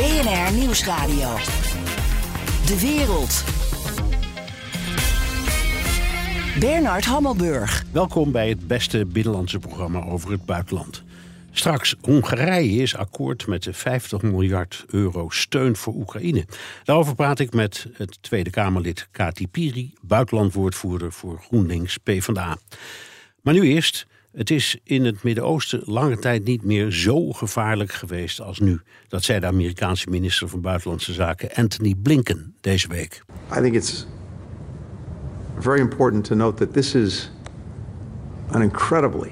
BNR Nieuwsradio. De wereld. Bernard Hammelburg. Welkom bij het beste binnenlandse programma over het buitenland. Straks, Hongarije is akkoord met de 50 miljard euro steun voor Oekraïne. Daarover praat ik met het Tweede Kamerlid Kati Piri, buitenlandwoordvoerder voor GroenLinks PvdA. Maar nu eerst, het is in het Midden-Oosten lange tijd niet meer zo gevaarlijk geweest als nu. Dat zei de Amerikaanse minister van Buitenlandse Zaken Anthony Blinken deze week. I think it's very important to note that this is an incredibly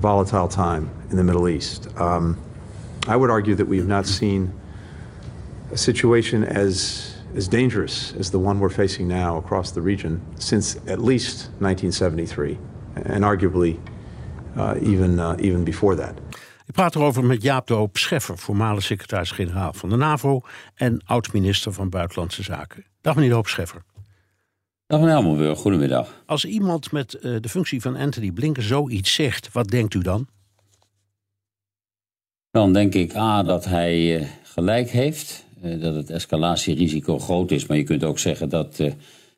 volatile time in the Middle East. Um, I would argue that we have not seen a situation as as dangerous as the one we're facing now across the region since at least 1973, and arguably uh, even uh, even before that. Ik praat erover met Jaap de Hoop Scheffer, voormalig secretaris-generaal van de NAVO en oud-minister van Buitenlandse Zaken. Dag meneer de Hoop Scheffer. Dag meneer Hammelburg, goedemiddag. Als iemand met uh, de functie van Anthony Blinken zoiets zegt, wat denkt u dan? Dan denk ik A, dat hij uh, gelijk heeft, uh, dat het escalatierisico groot is, maar je kunt ook zeggen dat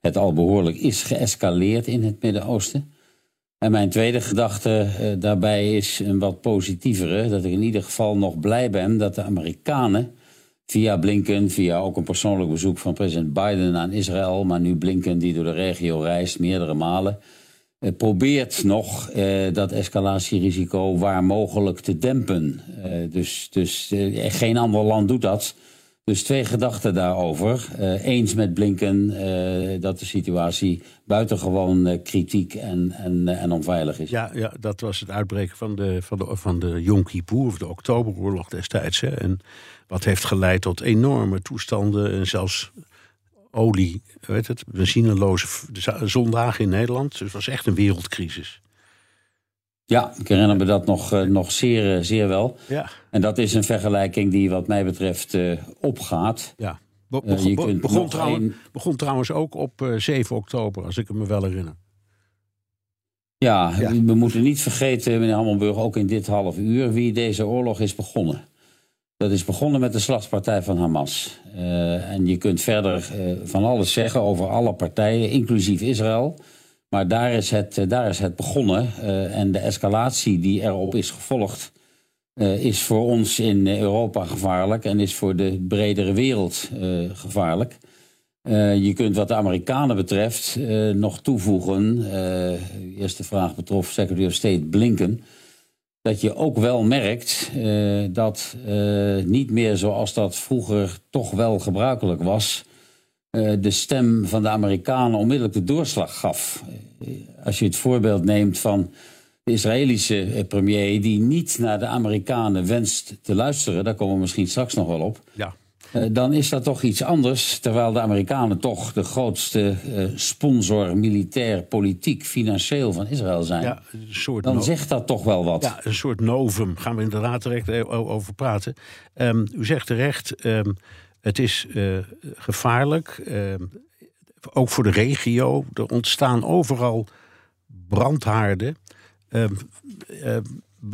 het al behoorlijk is geëscaleerd in het Midden-Oosten. En mijn tweede gedachte daarbij is een wat positievere, dat ik in ieder geval nog blij ben dat de Amerikanen via Blinken, via ook een persoonlijk bezoek van president Biden aan Israël, maar nu Blinken die door de regio reist meerdere malen, eh, probeert nog eh, dat escalatierisico waar mogelijk te dempen. Eh, dus dus eh, geen ander land doet dat. Dus twee gedachten daarover. Uh, eens met Blinken uh, dat de situatie buitengewoon uh, kritiek en, en, en onveilig is. Ja, ja, dat was het uitbreken van de, van de, van de Yom of de Oktoberoorlog destijds. Hè. En wat heeft geleid tot enorme toestanden en zelfs olie, weet het, benzineloze zondagen in Nederland. Dus het was echt een wereldcrisis. Ja, ik herinner me dat nog, uh, nog zeer, uh, zeer wel. Ja. En dat is een vergelijking die wat mij betreft uh, opgaat. Ja. Be begon, be begon, trouwens, een... begon, trouwens, ook op 7 oktober, als ik me wel herinner. Ja, ja, we moeten niet vergeten, meneer Hammelburg, ook in dit half uur, wie deze oorlog is begonnen. Dat is begonnen met de slagpartij van Hamas. en je kunt verder van alles zeggen over alle partijen, inclusief Israël. Maar daar is het, daar is het begonnen. Uh, en de escalatie die erop is gevolgd, uh, is voor ons in Europa gevaarlijk en is voor de bredere wereld gevaarlijk. je kunt wat de Amerikanen betreft nog toevoegen, de eerste vraag betrof Secretary of State Blinken, dat je ook wel merkt dat niet meer zoals dat vroeger toch wel gebruikelijk was, de stem van de Amerikanen onmiddellijk de doorslag gaf. Uh, als je het voorbeeld neemt van de Israëlische uh, premier, die niet naar de Amerikanen wenst te luisteren, daar komen we misschien straks nog wel op. Ja. dan is dat toch iets anders, terwijl de Amerikanen toch de grootste sponsor, militair, politiek, financieel van Israël zijn. Ja, een soort dan zegt dat toch wel wat. Ja, een soort novum. Gaan we inderdaad direct over praten. Um, u zegt terecht. Um, het is uh, gevaarlijk, uh, ook voor de regio. Er ontstaan overal brandhaarden. Uh,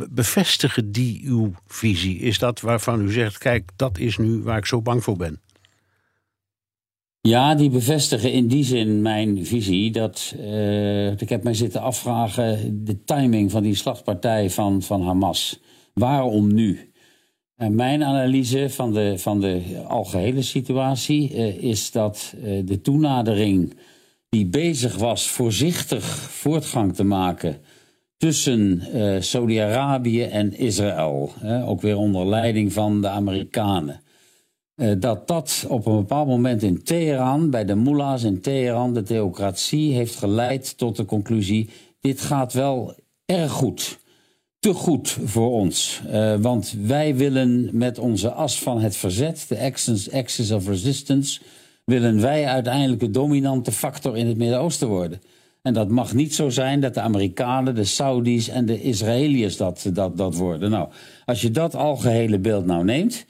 bevestigen die uw visie? Is dat waarvan u zegt, kijk, dat is nu waar ik zo bang voor ben? Ja, die bevestigen in die zin mijn visie. Dat, ik heb mij zitten afvragen de timing van die slagpartij van, van Hamas. Waarom nu? En mijn analyse van de, van de algehele situatie uh, is dat uh, de toenadering die bezig was voorzichtig voortgang te maken tussen uh, Saudi-Arabië en Israël, ook weer onder leiding van de Amerikanen, dat dat op een bepaald moment in Teheran, bij de mullahs in Teheran, de theocratie heeft geleid tot de conclusie: dit gaat wel erg goed te goed voor ons. Uh, want wij willen met onze as van het verzet, de axis, of resistance, willen wij uiteindelijk de dominante factor in het Midden-Oosten worden. En dat mag niet zo zijn dat de Amerikanen, de Saudis en de Israëliërs dat, dat, dat worden. Nou, als je dat algehele beeld nou neemt,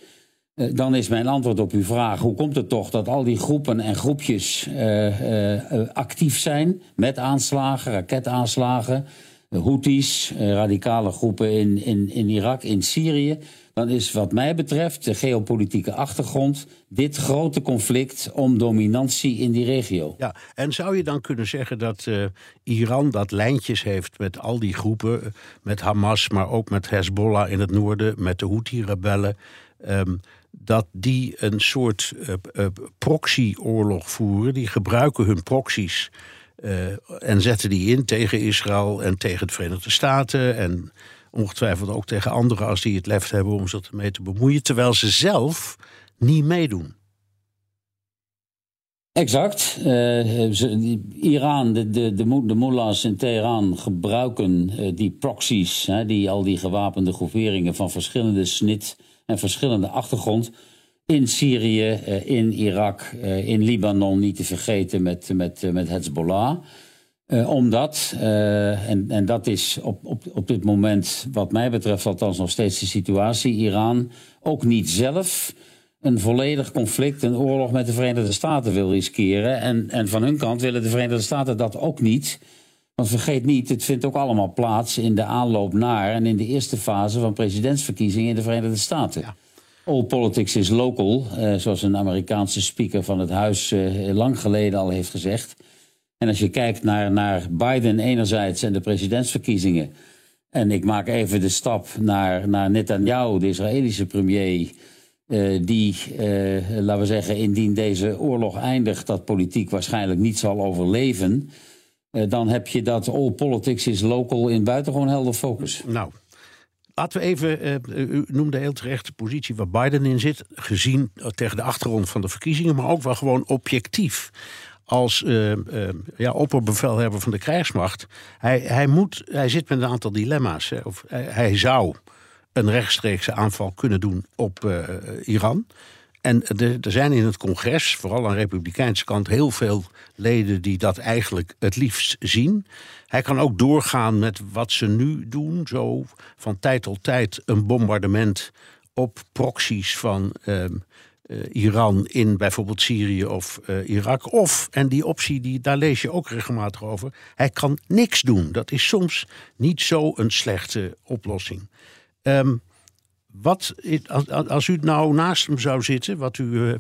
eh, dan is mijn antwoord op uw vraag: hoe komt het toch dat al die groepen en groepjes uh, actief zijn met aanslagen, raketaanslagen, Houthis, radicale groepen in, in, in Irak, in Syrië? Dan is, wat mij betreft, de geopolitieke achtergrond dit grote conflict om dominantie in die regio. Ja, en zou je dan kunnen zeggen dat Iran dat lijntjes heeft met al die groepen, met Hamas, maar ook met Hezbollah in het noorden, met de Houthi-rebellen? Um, dat die een soort uh, uh, proxyoorlog voeren. Die gebruiken hun proxies en zetten die in tegen Israël en tegen de Verenigde Staten. En ongetwijfeld ook tegen anderen als die het lef hebben om zich ermee te bemoeien. Terwijl ze zelf niet meedoen. Exact. Uh, Iran, de, de, de, de mullahs in Teheran gebruiken uh, die proxies, hè, die, al die gewapende groeperingen van verschillende snit en verschillende achtergrond. In Syrië, eh, in Irak, eh, in Libanon, niet te vergeten met, met, eh, met Hezbollah. omdat, en, en dat is op, op, op dit moment, wat mij betreft, althans nog steeds de situatie, Iran ook niet zelf een volledig conflict, een oorlog met de Verenigde Staten wil riskeren. En, en van hun kant willen de Verenigde Staten dat ook niet. Want vergeet niet, het vindt ook allemaal plaats in de aanloop naar en in de eerste fase van presidentsverkiezingen in de Verenigde Staten. All politics is local, eh, zoals een Amerikaanse speaker van het huis eh, lang geleden al heeft gezegd. En als je kijkt naar, naar Biden enerzijds en de presidentsverkiezingen. En ik maak even de stap naar, naar Netanyahu, de Israëlische premier. Uh, die, laten we zeggen, indien deze oorlog eindigt, dat politiek waarschijnlijk niet zal overleven. Eh, dan heb je dat all politics is local in buitengewoon helder focus. Nou, laten we even, uh, u noemde heel terecht de positie waar Biden in zit, gezien tegen de achtergrond van de verkiezingen, maar ook wel gewoon objectief. Als uh, ja, opperbevelhebber van de krijgsmacht. Hij, hij, moet, hij zit met een aantal dilemma's. Hè. Of, hij, hij zou een rechtstreekse aanval kunnen doen op Iran. En er zijn in het congres, vooral aan de Republikeinse kant, heel veel leden die dat eigenlijk het liefst zien. Hij kan ook doorgaan met wat ze nu doen, zo van tijd tot tijd een bombardement op proxies van uh, uh, Iran in bijvoorbeeld Syrië of uh, Irak. Of, en die optie, die, daar lees je ook regelmatig over, hij kan niks doen. Dat is soms niet zo een slechte oplossing. Um, wat, als u nou naast hem zou zitten, wat u eh,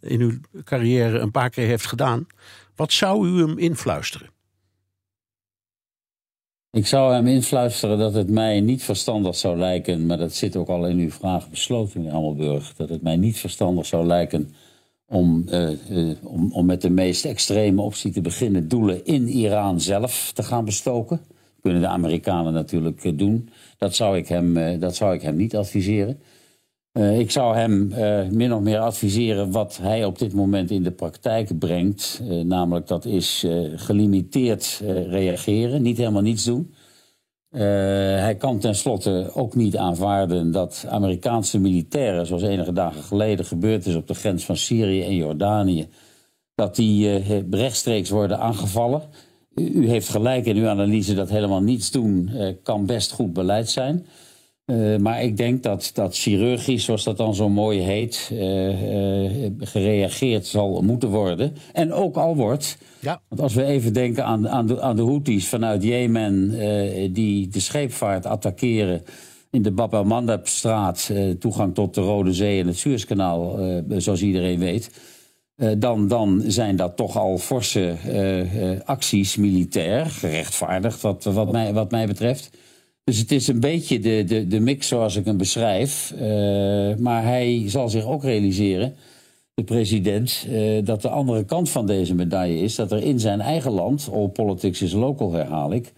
in uw carrière een paar keer heeft gedaan, wat zou u hem influisteren? Ik zou hem influisteren dat het mij niet verstandig zou lijken, maar dat zit ook al in uw vraag besloten, meneer Hammelburg, dat het mij niet verstandig zou lijken om, uh, uh, om, om met de meest extreme optie te beginnen, doelen in Iran zelf te gaan bestoken kunnen de Amerikanen natuurlijk eh, doen. Dat zou ik hem, eh, dat zou ik hem niet adviseren. Uh, ik zou hem uh, min of meer adviseren wat hij op dit moment in de praktijk brengt. Uh, namelijk dat is gelimiteerd reageren, niet helemaal niets doen. hij kan tenslotte ook niet aanvaarden dat Amerikaanse militairen, zoals enige dagen geleden gebeurd is op de grens van Syrië en Jordanië, dat die rechtstreeks worden aangevallen. U heeft gelijk in uw analyse dat helemaal niets doen kan best goed beleid zijn. Uh, maar ik denk dat, dat chirurgisch, zoals dat dan zo mooi heet, uh, gereageerd zal moeten worden. En ook al wordt. Ja. Want als we even denken aan, aan, de, aan de Houthis vanuit Jemen, die de scheepvaart attackeren in de Bab el-Mandeb-straat, toegang tot de Rode Zee en het Suezkanaal, zoals iedereen weet. Dan, dan zijn dat toch al forse acties militair, gerechtvaardigd wat, wat, mij, wat mij betreft. Dus het is een beetje de, de, de mix zoals ik hem beschrijf. maar hij zal zich ook realiseren, de president, dat de andere kant van deze medaille is dat er in zijn eigen land, all politics is local herhaal ik,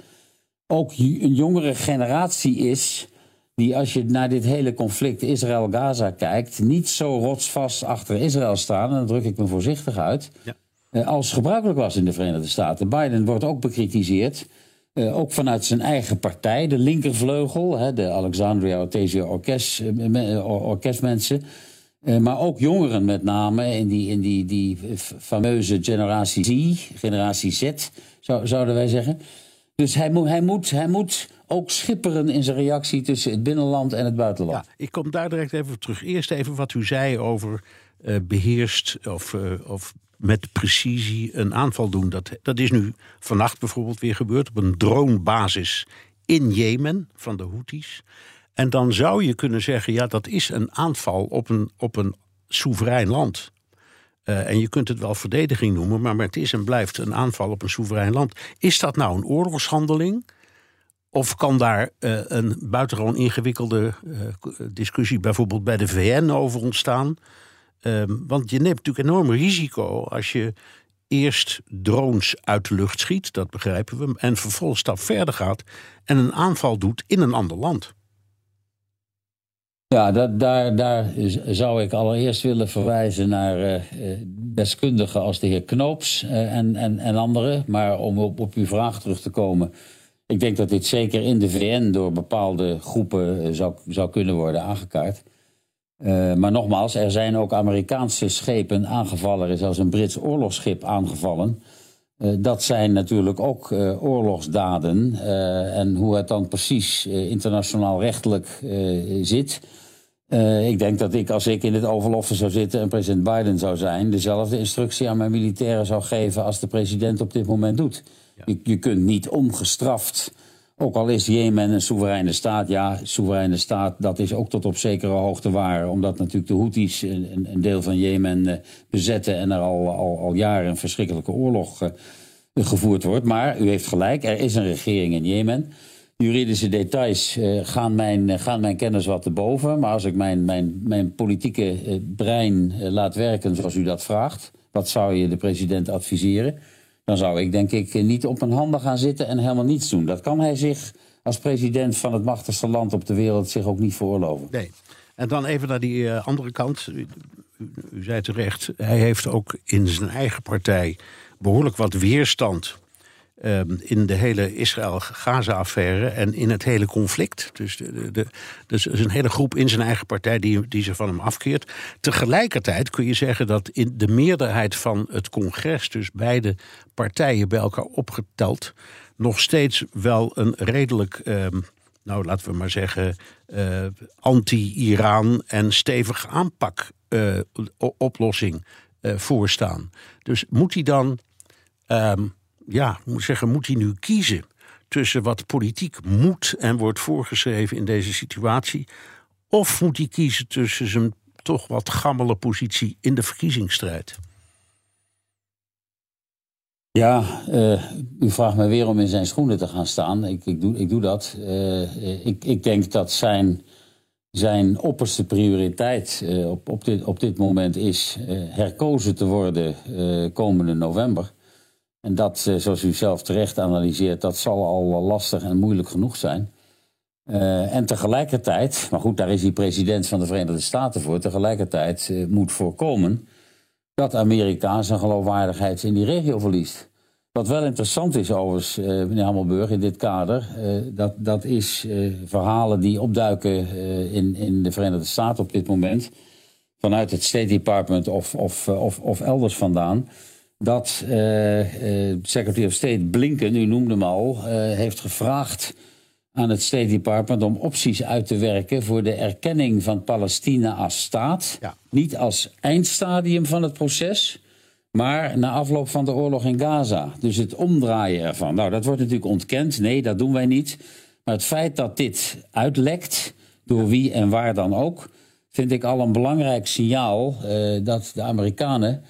ook een jongere generatie is die als je naar dit hele conflict Israël-Gaza kijkt, niet zo rotsvast achter Israël staan, en dan druk ik me voorzichtig uit, ja. Eh, als gebruikelijk was in de Verenigde Staten. Biden wordt ook bekritiseerd Uh, ook vanuit zijn eigen partij, de linkervleugel, hè, de Alexandria Ocasio orkest, orkestmensen. Maar ook jongeren met name, in die, in die, die fameuze generatie Z, generatie Z, zou, zouden wij zeggen. Dus hij moet, hij, moet, hij moet ook schipperen in zijn reactie tussen het binnenland en het buitenland. Ik kom daar direct even terug. Eerst even wat u zei over uh, beheerst of, uh, of met precisie een aanval doen. Dat, dat is nu vannacht bijvoorbeeld weer gebeurd op een dronebasis in Jemen van de Houthis. En dan zou je kunnen zeggen, ja, dat is een aanval op een, op een soeverein land. Uh, en je kunt het wel verdediging noemen, maar het is en blijft een aanval op een soeverein land. Is dat nou een oorlogshandeling? Of kan daar uh, een buitengewoon ingewikkelde uh, discussie bijvoorbeeld bij de VN over ontstaan? Um, want je neemt natuurlijk enorm risico als je eerst drones uit de lucht schiet, dat begrijpen we, en vervolgens stap verder gaat en een aanval doet in een ander land. Ja, dat, daar, daar zou ik allereerst willen verwijzen naar uh, deskundigen als de heer Knoops uh, en, en, en anderen. Maar om op, op uw vraag terug te komen. Ik denk dat dit zeker in de VN door bepaalde groepen zou, zou kunnen worden aangekaart. Uh, maar nogmaals, er zijn ook Amerikaanse schepen aangevallen. Er is zelfs een Brits oorlogsschip aangevallen. Uh, dat zijn natuurlijk ook uh, oorlogsdaden. en hoe het dan precies internationaal rechtelijk zit. ik denk dat ik, als ik in het Oval Office zou zitten en president Biden zou zijn, dezelfde instructie aan mijn militairen zou geven als de president op dit moment doet. Ja. Je, je kunt niet ongestraft ook al is Jemen een soevereine staat, ja, soevereine staat, dat is ook tot op zekere hoogte waar. Omdat natuurlijk de Houthis een, een deel van Jemen uh, bezetten en er al, al, al jaren een verschrikkelijke oorlog uh, gevoerd wordt. Maar u heeft gelijk, er is een regering in Jemen. Juridische details uh, gaan, mijn, gaan mijn kennis wat te boven. Maar als ik mijn, mijn, mijn politieke brein laat werken zoals u dat vraagt, wat zou je de president adviseren? Dan zou ik denk ik niet op mijn handen gaan zitten en helemaal niets doen. Dat kan hij zich als president van het machtigste land op de wereld zich ook niet veroorloven. Nee. En dan even naar die uh, andere kant. U, u, zei terecht, hij heeft ook in zijn eigen partij behoorlijk wat weerstand Ehm, in de hele Israël-Gaza-affaire en in het hele conflict. Dus, de, de, dus een hele groep in zijn eigen partij die, die zich van hem afkeert. Tegelijkertijd kun je zeggen dat in de meerderheid van het congres, dus beide partijen bij elkaar opgeteld, nog steeds wel een redelijk. Um, nou, laten we maar zeggen, uh, anti-Iran en stevig aanpak uh, oplossing uh, voorstaan. Dus moet hij dan um, ja, moet zeggen, moet hij nu kiezen tussen wat politiek moet en wordt voorgeschreven in deze situatie? Of moet hij kiezen tussen zijn toch wat gammele positie in de verkiezingsstrijd? Ja, uh, u vraagt me weer om in zijn schoenen te gaan staan. Ik, ik, doe, ik doe dat. Uh, ik, ik denk dat zijn, zijn opperste prioriteit uh, op, op, dit, op dit moment is herkozen te worden komende november. En dat, eh, zoals u zelf terecht analyseert, dat zal al lastig en moeilijk genoeg zijn. Uh, en tegelijkertijd, maar goed, daar is hij president van de Verenigde Staten voor, tegelijkertijd moet voorkomen dat Amerika zijn geloofwaardigheid in die regio verliest. Wat wel interessant is overigens, uh, meneer Hammelburg, in dit kader, dat, dat is verhalen die opduiken in, in de Verenigde Staten op dit moment, vanuit het State Department of, of, of, of elders vandaan dat uh, uh, Secretary of State Blinken, u noemde hem al, uh, heeft gevraagd aan het State Department om opties uit te werken voor de erkenning van Palestina als staat. Ja. Niet als eindstadium van het proces, maar na afloop van de oorlog in Gaza. Dus het omdraaien ervan. Nou, dat wordt natuurlijk ontkend. Nee, dat doen wij niet. Maar het feit dat dit uitlekt, door wie en waar dan ook, vind ik al een belangrijk signaal dat de Amerikanen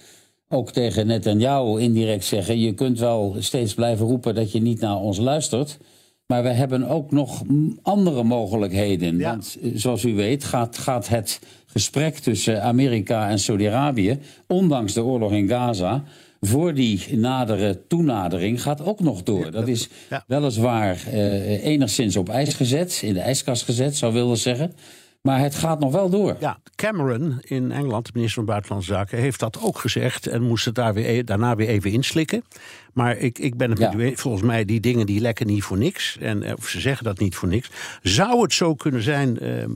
ook tegen Netanyahu indirect zeggen: je kunt wel steeds blijven roepen dat je niet naar ons luistert. Maar we hebben ook nog andere mogelijkheden. Want eh, zoals u weet gaat, gaat het gesprek tussen Amerika en Saudi-Arabië, ondanks de oorlog in Gaza, voor die nadere toenadering gaat ook nog door. Dat is weliswaar eh, enigszins op ijs gezet, in de ijskast gezet, zou willen zeggen. Maar het gaat nog wel door. Ja, Cameron in Engeland, de minister van Buitenlandse Zaken, heeft dat ook gezegd en moest het daar weer, e- daarna weer even inslikken. Maar ik, ik ben het Ja. met u eens. volgens mij, die dingen die lekken niet voor niks. En, eh, of ze zeggen dat niet voor niks. Zou het zo kunnen zijn, eh, eh,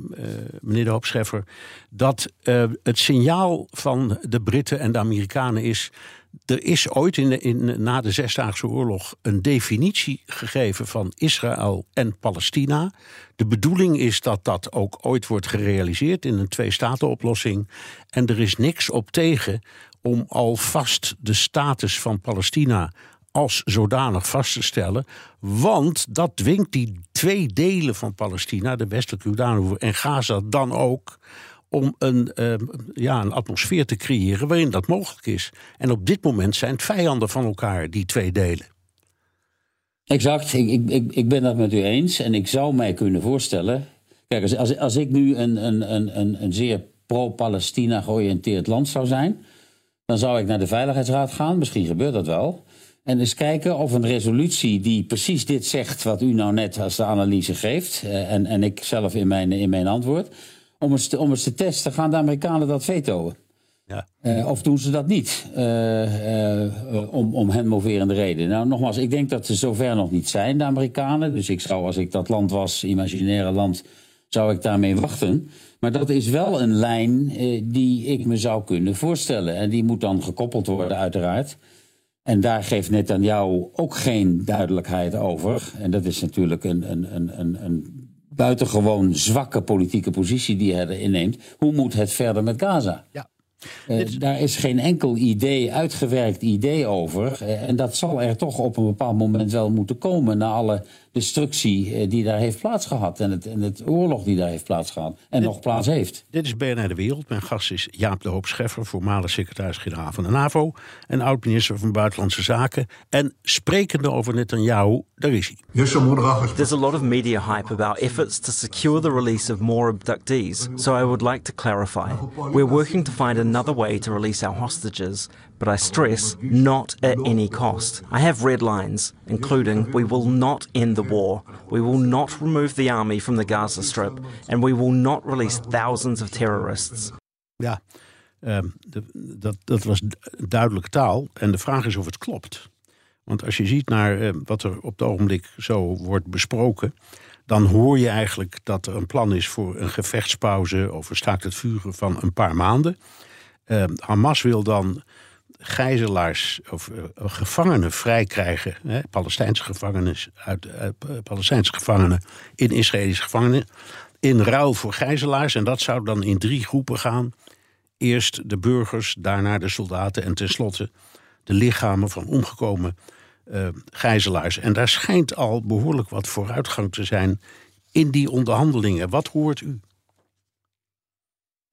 meneer de Hoopscheffer, dat eh, het signaal van de Britten en de Amerikanen is. Er is ooit in in, na de Zesdaagse Oorlog een definitie gegeven van Israël en Palestina. De bedoeling is dat dat ook ooit wordt gerealiseerd in een twee-staten-oplossing. En er is niks op tegen om alvast de status van Palestina als zodanig vast te stellen. Want dat dwingt die twee delen van Palestina, de westelijke Jordaanoever en Gaza, dan ook om een, eh, ja, een atmosfeer te creëren waarin dat mogelijk is. En op dit moment zijn het vijanden van elkaar, die twee delen. Exact, ik, ik, ik, ik ben dat met u eens. En ik zou mij kunnen voorstellen. Kijk, als, als, als ik nu een, een, een, een, een zeer pro-Palestina georiënteerd land zou zijn. dan zou ik naar de Veiligheidsraad gaan. Misschien gebeurt dat wel. En eens kijken of een resolutie die precies dit zegt. wat u nou net als de analyse geeft. eh, en, en ik zelf in mijn, in mijn antwoord. Om eens, te, om te testen, gaan de Amerikanen dat vetoen? Ja. Eh, of doen ze dat niet? eh, eh, om, om hen moverende reden. Nou, nogmaals, ik denk dat ze zover nog niet zijn, de Amerikanen. Dus ik zou, als ik dat land was, imaginaire land, zou ik daarmee wachten. Maar dat is wel een lijn die ik me zou kunnen voorstellen. En die moet dan gekoppeld worden, uiteraard. En daar geeft Netanyahu ook geen duidelijkheid over. En dat is natuurlijk een, een, een, een, een buitengewoon zwakke politieke positie die hij erin neemt. Hoe moet het verder met Gaza? Ja. Eh, daar is geen enkel idee, uitgewerkt idee over. Eh, en dat zal er toch op een bepaald moment wel moeten komen. Na alle destructie eh, die daar heeft plaatsgehad. En het, en het oorlog die daar heeft plaatsgehad. En nog plaats heeft. Dit is BNR De Wereld. Mijn gast is Jaap de Hoop Scheffer, voormalig secretaris-generaal van de NAVO... en oud-minister van Buitenlandse Zaken. En sprekende over Netanyahu, daar is hij. There's a lot of media hype about efforts to secure the release of more abductees, so I would like to clarify. We're working to find another way to release our hostages, but I stress not at any cost. I have red lines, including we will not end the war, we will not remove the army from the Gaza Strip, and we will not release thousands of terrorists. Ja, ehm, dat, dat was du- duidelijke taal. En de vraag is of het klopt. Want als je ziet naar eh, wat er op het ogenblik zo wordt besproken... dan hoor je eigenlijk dat er een plan is voor een gevechtspauze... een staakt het vuren van een paar maanden. Eh, Hamas wil dan gijzelaars of eh, gevangenen vrijkrijgen... Hè, Palestijnse gevangenen uit, eh, Palestijnse gevangenen in Israëlische gevangenen... in ruil voor gijzelaars. En dat zou dan in drie groepen gaan. Eerst de burgers, daarna de soldaten en tenslotte de lichamen van omgekomen eh, gijzelaars. En daar schijnt al behoorlijk wat vooruitgang te zijn in die onderhandelingen. Wat hoort u?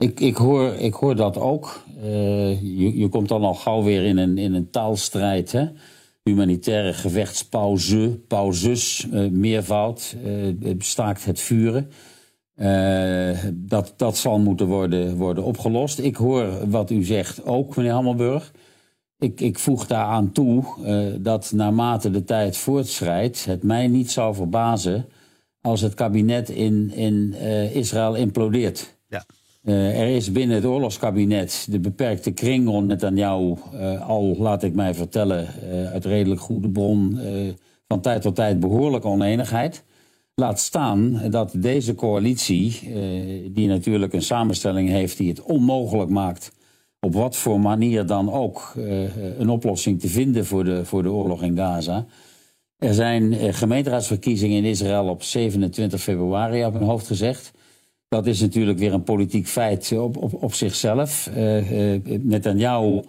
Ik, ik, hoor, ik hoor dat ook. Eh, je, je komt dan al gauw weer in een, in een taalstrijd. Hè? Humanitaire gevechtspauze, pauzes, eh, meervoud, eh, staakt het vuren. Dat, dat zal moeten worden, worden opgelost. Ik hoor wat u zegt ook, meneer Hammelburg. Ik, ik voeg daaraan toe dat naarmate de tijd voortschrijdt, het mij niet zou verbazen als het kabinet in, in Israël implodeert. Ja. Eh, er is binnen het oorlogskabinet de beperkte kring rond Netanyahu eh al, laat ik mij vertellen, eh, uit redelijk goede bron, van tijd tot tijd behoorlijke oneenigheid. Laat staan dat deze coalitie, die natuurlijk een samenstelling heeft die het onmogelijk maakt, op wat voor manier dan ook, een oplossing te vinden voor de, voor de oorlog in Gaza. Er zijn gemeenteraadsverkiezingen in Israël op 27 februari, op mijn hoofd gezegd. Dat is natuurlijk weer een politiek feit op, op, op zichzelf. Eh eh, Netanyahu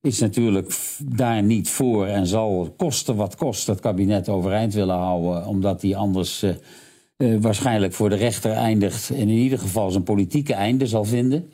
is natuurlijk daar niet voor en zal kosten wat kost het kabinet overeind willen houden, omdat hij anders eh, eh, waarschijnlijk voor de rechter eindigt en in ieder geval zijn politieke einde zal vinden.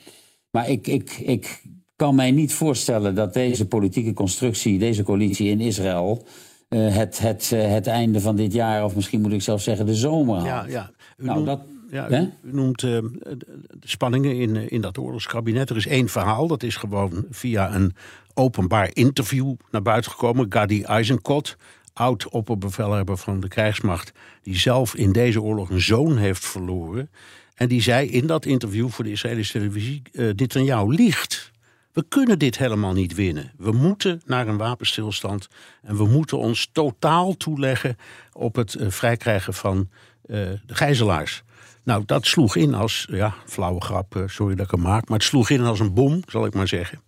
Maar ik, ik, ik kan mij niet voorstellen dat deze politieke constructie, deze coalitie in Israël, eh, het, het, eh, het einde van dit jaar, of misschien moet ik zelf zeggen de zomer haalt. Ja, ja. U, Nou, noemt, dat- ja, u, noemt eh, de spanningen in, eh, in dat oorlogskabinet. Er is één verhaal, dat is gewoon via een openbaar interview naar buiten gekomen. Gadi Eisenkot, oud-opperbevelhebber van de krijgsmacht... die zelf in deze oorlog een zoon heeft verloren... En die zei in dat interview voor de Israëlische televisie: uh, dit aan jou liegt. We kunnen dit helemaal niet winnen. We moeten naar een wapenstilstand en we moeten ons totaal toeleggen op het uh, vrijkrijgen van uh, de gijzelaars. Nou, dat sloeg in als, ja, flauwe grap, sorry dat ik hem maak, maar het sloeg in als een bom, zal ik maar zeggen.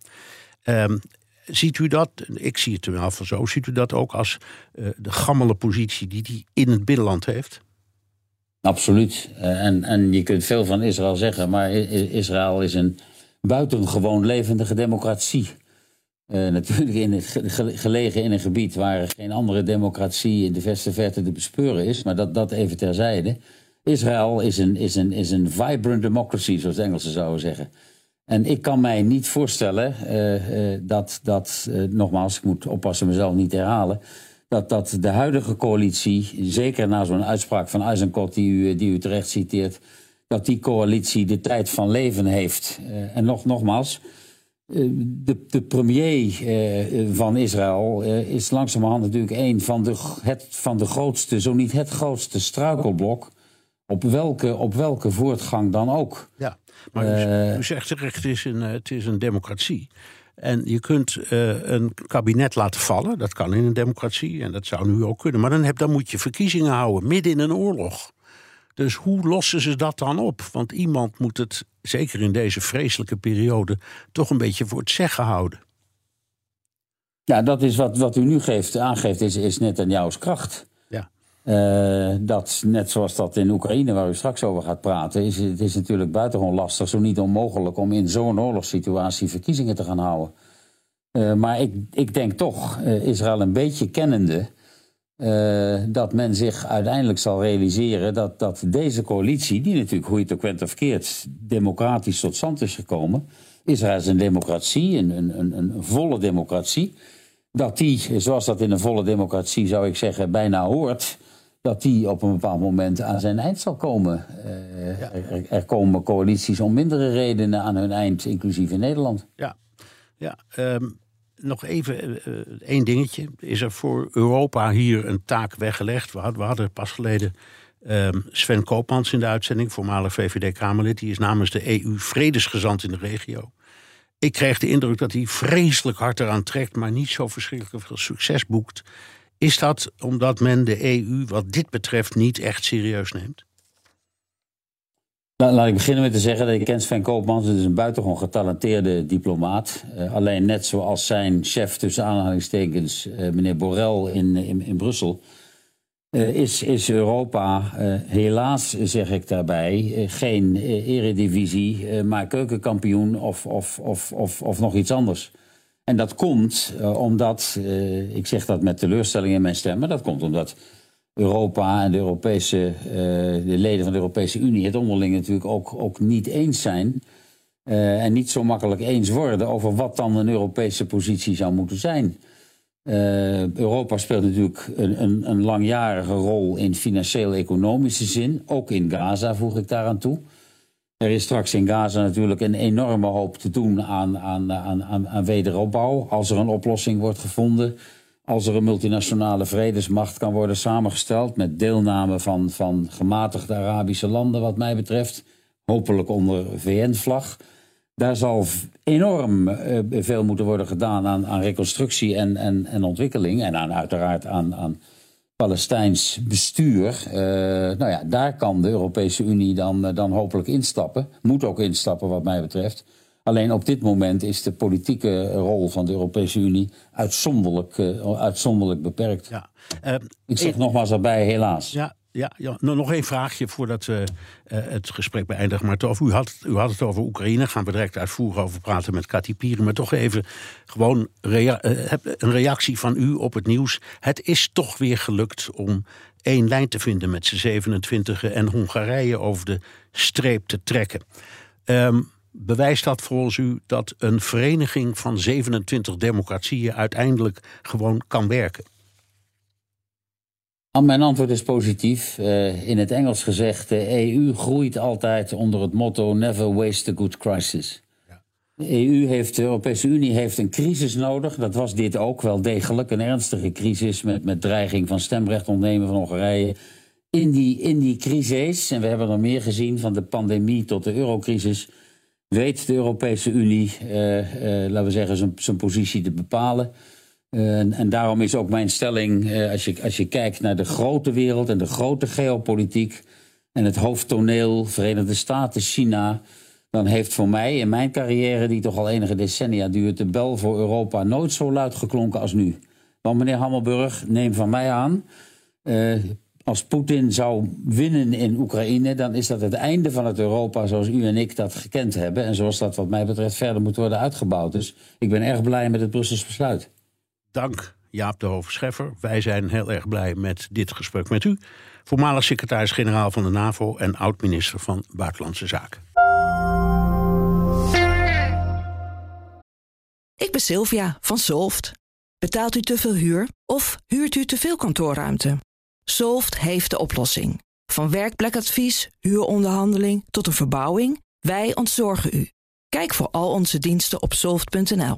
Um, ziet u dat, ik zie het wel van zo, ziet u dat ook als uh, de gammele positie die hij in het binnenland heeft? Absoluut. Uh, en, en je kunt veel van Israël zeggen, maar Israël is een buitengewoon levendige democratie. Natuurlijk in het, gelegen in een gebied waar geen andere democratie in de verste verte te bespeuren is, maar dat, dat even terzijde. Israël is een, is, een, is een vibrant democracy, zoals de Engelsen zouden zeggen. En ik kan mij niet voorstellen uh, uh, dat, dat uh, nogmaals, ik moet oppassen mezelf niet herhalen, dat, dat de huidige coalitie, zeker na zo'n uitspraak van Eisenkot die u, die u terecht citeert, dat die coalitie de tijd van leven heeft. en nog, nogmaals, de, de premier van Israël is langzamerhand natuurlijk een van de, het, van de grootste, zo niet het grootste struikelblok. Op welke, op welke voortgang dan ook. Ja. Maar u, u zegt terecht, het is een, het is een democratie. En je kunt uh, een kabinet laten vallen. Dat kan in een democratie. En dat zou nu ook kunnen. Maar dan, heb, dan moet je verkiezingen houden. Midden in een oorlog. Dus hoe lossen ze dat dan op? Want iemand moet het, zeker in deze vreselijke periode, toch een beetje voor het zeggen houden. Ja, dat is wat, wat u nu geeft, aangeeft, is, is net aan jouw kracht. Uh, dat, net zoals dat in Oekraïne, waar u straks over gaat praten, is het is natuurlijk buitengewoon lastig, zo niet onmogelijk, om in zo'n oorlogssituatie verkiezingen te gaan houden. Uh, maar ik, ik denk toch, uh, Israël een beetje kennende, dat men zich uiteindelijk zal realiseren dat, dat deze coalitie, die natuurlijk, hoe je het ook of democratisch tot stand is gekomen. Israël is een democratie, een, een, een volle democratie. Dat die, zoals dat in een volle democratie zou ik zeggen, bijna hoort dat die op een bepaald moment aan zijn eind zal komen. Uh, ja. er, er, komen coalities om mindere redenen aan hun eind, inclusief in Nederland. Ja, ja um, nog even uh, één dingetje. Is er voor Europa hier een taak weggelegd? We hadden, we hadden pas geleden um, Sven Koopmans in de uitzending, voormalig VVD-Kamerlid. Die is namens de EU vredesgezant in de regio. Ik kreeg de indruk dat hij vreselijk hard eraan trekt, maar niet zo verschrikkelijk veel succes boekt. Is dat omdat men de EU wat dit betreft niet echt serieus neemt? Laat ik beginnen met te zeggen dat ik ken Sven Koopmans. Is een buitengewoon getalenteerde diplomaat. Uh, alleen net zoals zijn chef tussen aanhalingstekens, uh, meneer Borrell in, in, in Brussel... Uh, is, is Europa, helaas zeg ik daarbij, geen eredivisie, maar keukenkampioen of, of, of, of, of nog iets anders. En dat komt uh, omdat, uh, ik zeg dat met teleurstelling in mijn stem, maar dat komt omdat Europa en de, Europese, uh, de leden van de Europese Unie het onderling natuurlijk ook, ook niet eens zijn. en niet zo makkelijk eens worden over wat dan een Europese positie zou moeten zijn. Europa speelt natuurlijk een, een, een langjarige rol in financieel-economische zin, ook in Gaza voeg ik daaraan toe. Er is straks in Gaza natuurlijk een enorme hoop te doen aan, aan, aan, aan, wederopbouw. Als er een oplossing wordt gevonden. Als er een multinationale vredesmacht kan worden samengesteld. met deelname van, van gematigde Arabische landen, wat mij betreft. Hopelijk onder VN-vlag. Daar zal enorm uh, veel moeten worden gedaan aan, aan reconstructie en, en, en ontwikkeling. En aan, uiteraard aan, aan Palestijns bestuur. Uh, nou ja, daar kan de Europese Unie dan, uh, dan hopelijk instappen. Moet ook instappen, wat mij betreft. Alleen op dit moment is de politieke rol van de Europese Unie uitzonderlijk, uh, uitzonderlijk beperkt. Ja. Ik zeg nogmaals erbij, helaas. Ja, ja, ja, nog één vraagje voordat we uh, het gesprek beëindigen. Maar toch, u, had, u had het over Oekraïne. Gaan we direct uitvoerig over praten met Kati Pieren. Maar toch even gewoon uh, een reactie van u op het nieuws. Het is toch weer gelukt om één lijn te vinden met z'n 27 en Hongarije over de streep te trekken. Um, bewijst dat volgens u dat een vereniging van 27 democratieën uiteindelijk gewoon kan werken? Mijn antwoord is positief. Uh, in het Engels gezegd, de EU groeit altijd onder het motto never waste a good crisis. Ja. De EU heeft, de Europese Unie heeft een crisis nodig. Dat was dit ook wel degelijk. Een ernstige crisis met, met dreiging van stemrecht ontnemen van Hongarije. in die, in die crisis, en we hebben er meer gezien van de pandemie tot de eurocrisis, weet de Europese Unie, eh, eh, laten we zeggen, zijn positie te bepalen. Eh, en, en, daarom is ook mijn stelling, eh, als, je, als je kijkt naar de grote wereld en de grote geopolitiek en het hoofdtoneel, Verenigde Staten, China, dan heeft voor mij in mijn carrière, die toch al enige decennia duurt, de bel voor Europa nooit zo luid geklonken als nu. Want meneer Hammelburg, neem van mij aan, uh, als Poetin zou winnen in Oekraïne, dan is dat het einde van het Europa zoals u en ik dat gekend hebben. En zoals dat wat mij betreft verder moet worden uitgebouwd. Dus ik ben erg blij met het Brussels besluit. Dank Jaap de Hoofdscheffer. Wij zijn heel erg blij met dit gesprek met u. Voormalig secretaris-generaal van de NAVO en oud-minister van Buitenlandse Zaken. Ik ben Sylvia van Solft. Betaalt u te veel huur of huurt u te veel kantoorruimte? Solft heeft de oplossing. Van werkplekadvies, huuronderhandeling tot een verbouwing, wij ontzorgen u. Kijk voor al onze diensten op soft.nl.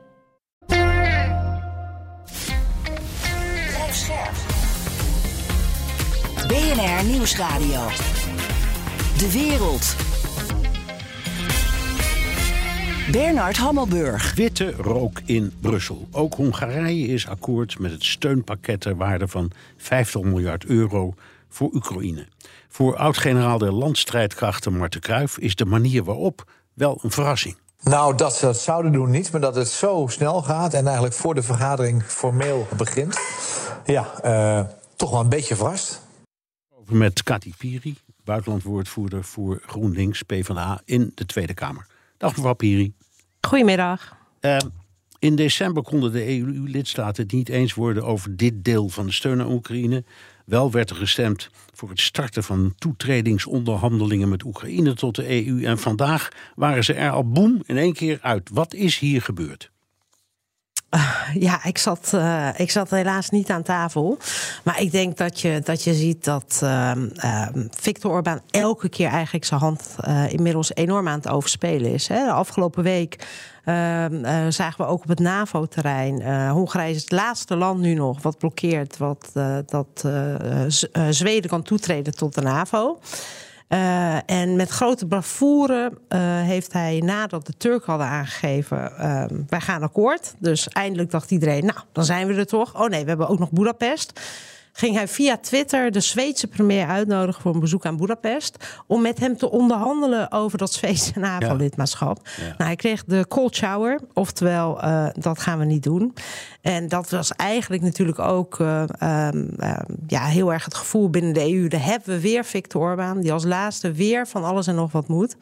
BNR Nieuwsradio. De wereld. Bernard Hammelburg. Witte rook in Brussel. Ook Hongarije is akkoord met het steunpakket ter waarde van 50 miljard euro voor Oekraïne. Voor oud-generaal der landstrijdkrachten Marten Kruijf is de manier waarop wel een verrassing. Nou, dat ze dat zouden doen niet, maar dat het zo snel gaat en eigenlijk voor de vergadering formeel begint. Ja, uh, toch wel een beetje verrast. Met Kati Piri, buitenlandwoordvoerder voor GroenLinks PvdA in de Tweede Kamer. Dag mevrouw Piri. Goedemiddag. Uh, in december konden de EU-lidstaten het niet eens worden over dit deel van de steun aan Oekraïne. Wel werd er gestemd voor het starten van toetredingsonderhandelingen met Oekraïne tot de EU. En vandaag waren ze er al boem in één keer uit. Wat is hier gebeurd? Ja, ik zat, uh, ik zat helaas niet aan tafel. Maar ik denk dat je, dat je ziet dat uh, Viktor Orbán elke keer eigenlijk zijn hand uh, inmiddels enorm aan het overspelen is. Hè. De afgelopen week zagen we ook op het NAVO-terrein. Hongarije is het laatste land nu nog wat blokkeert wat, dat Zweden kan toetreden tot de NAVO. Uh, en met grote bravoure uh, heeft hij, nadat de Turken hadden aangegeven, uh, wij gaan akkoord. Dus eindelijk dacht iedereen, nou, dan zijn we er toch. Oh nee, we hebben ook nog Budapest ging hij via Twitter de Zweedse premier uitnodigen voor een bezoek aan Budapest. Om met hem te onderhandelen over dat Zweedse NAVO-lidmaatschap. Ja. Nou, hij kreeg de cold shower, oftewel, uh, dat gaan we niet doen. En dat was eigenlijk natuurlijk ook uh, um, uh, ja, heel erg het gevoel binnen de EU. Daar hebben we weer Viktor Orbán, die als laatste weer van alles en nog wat moet.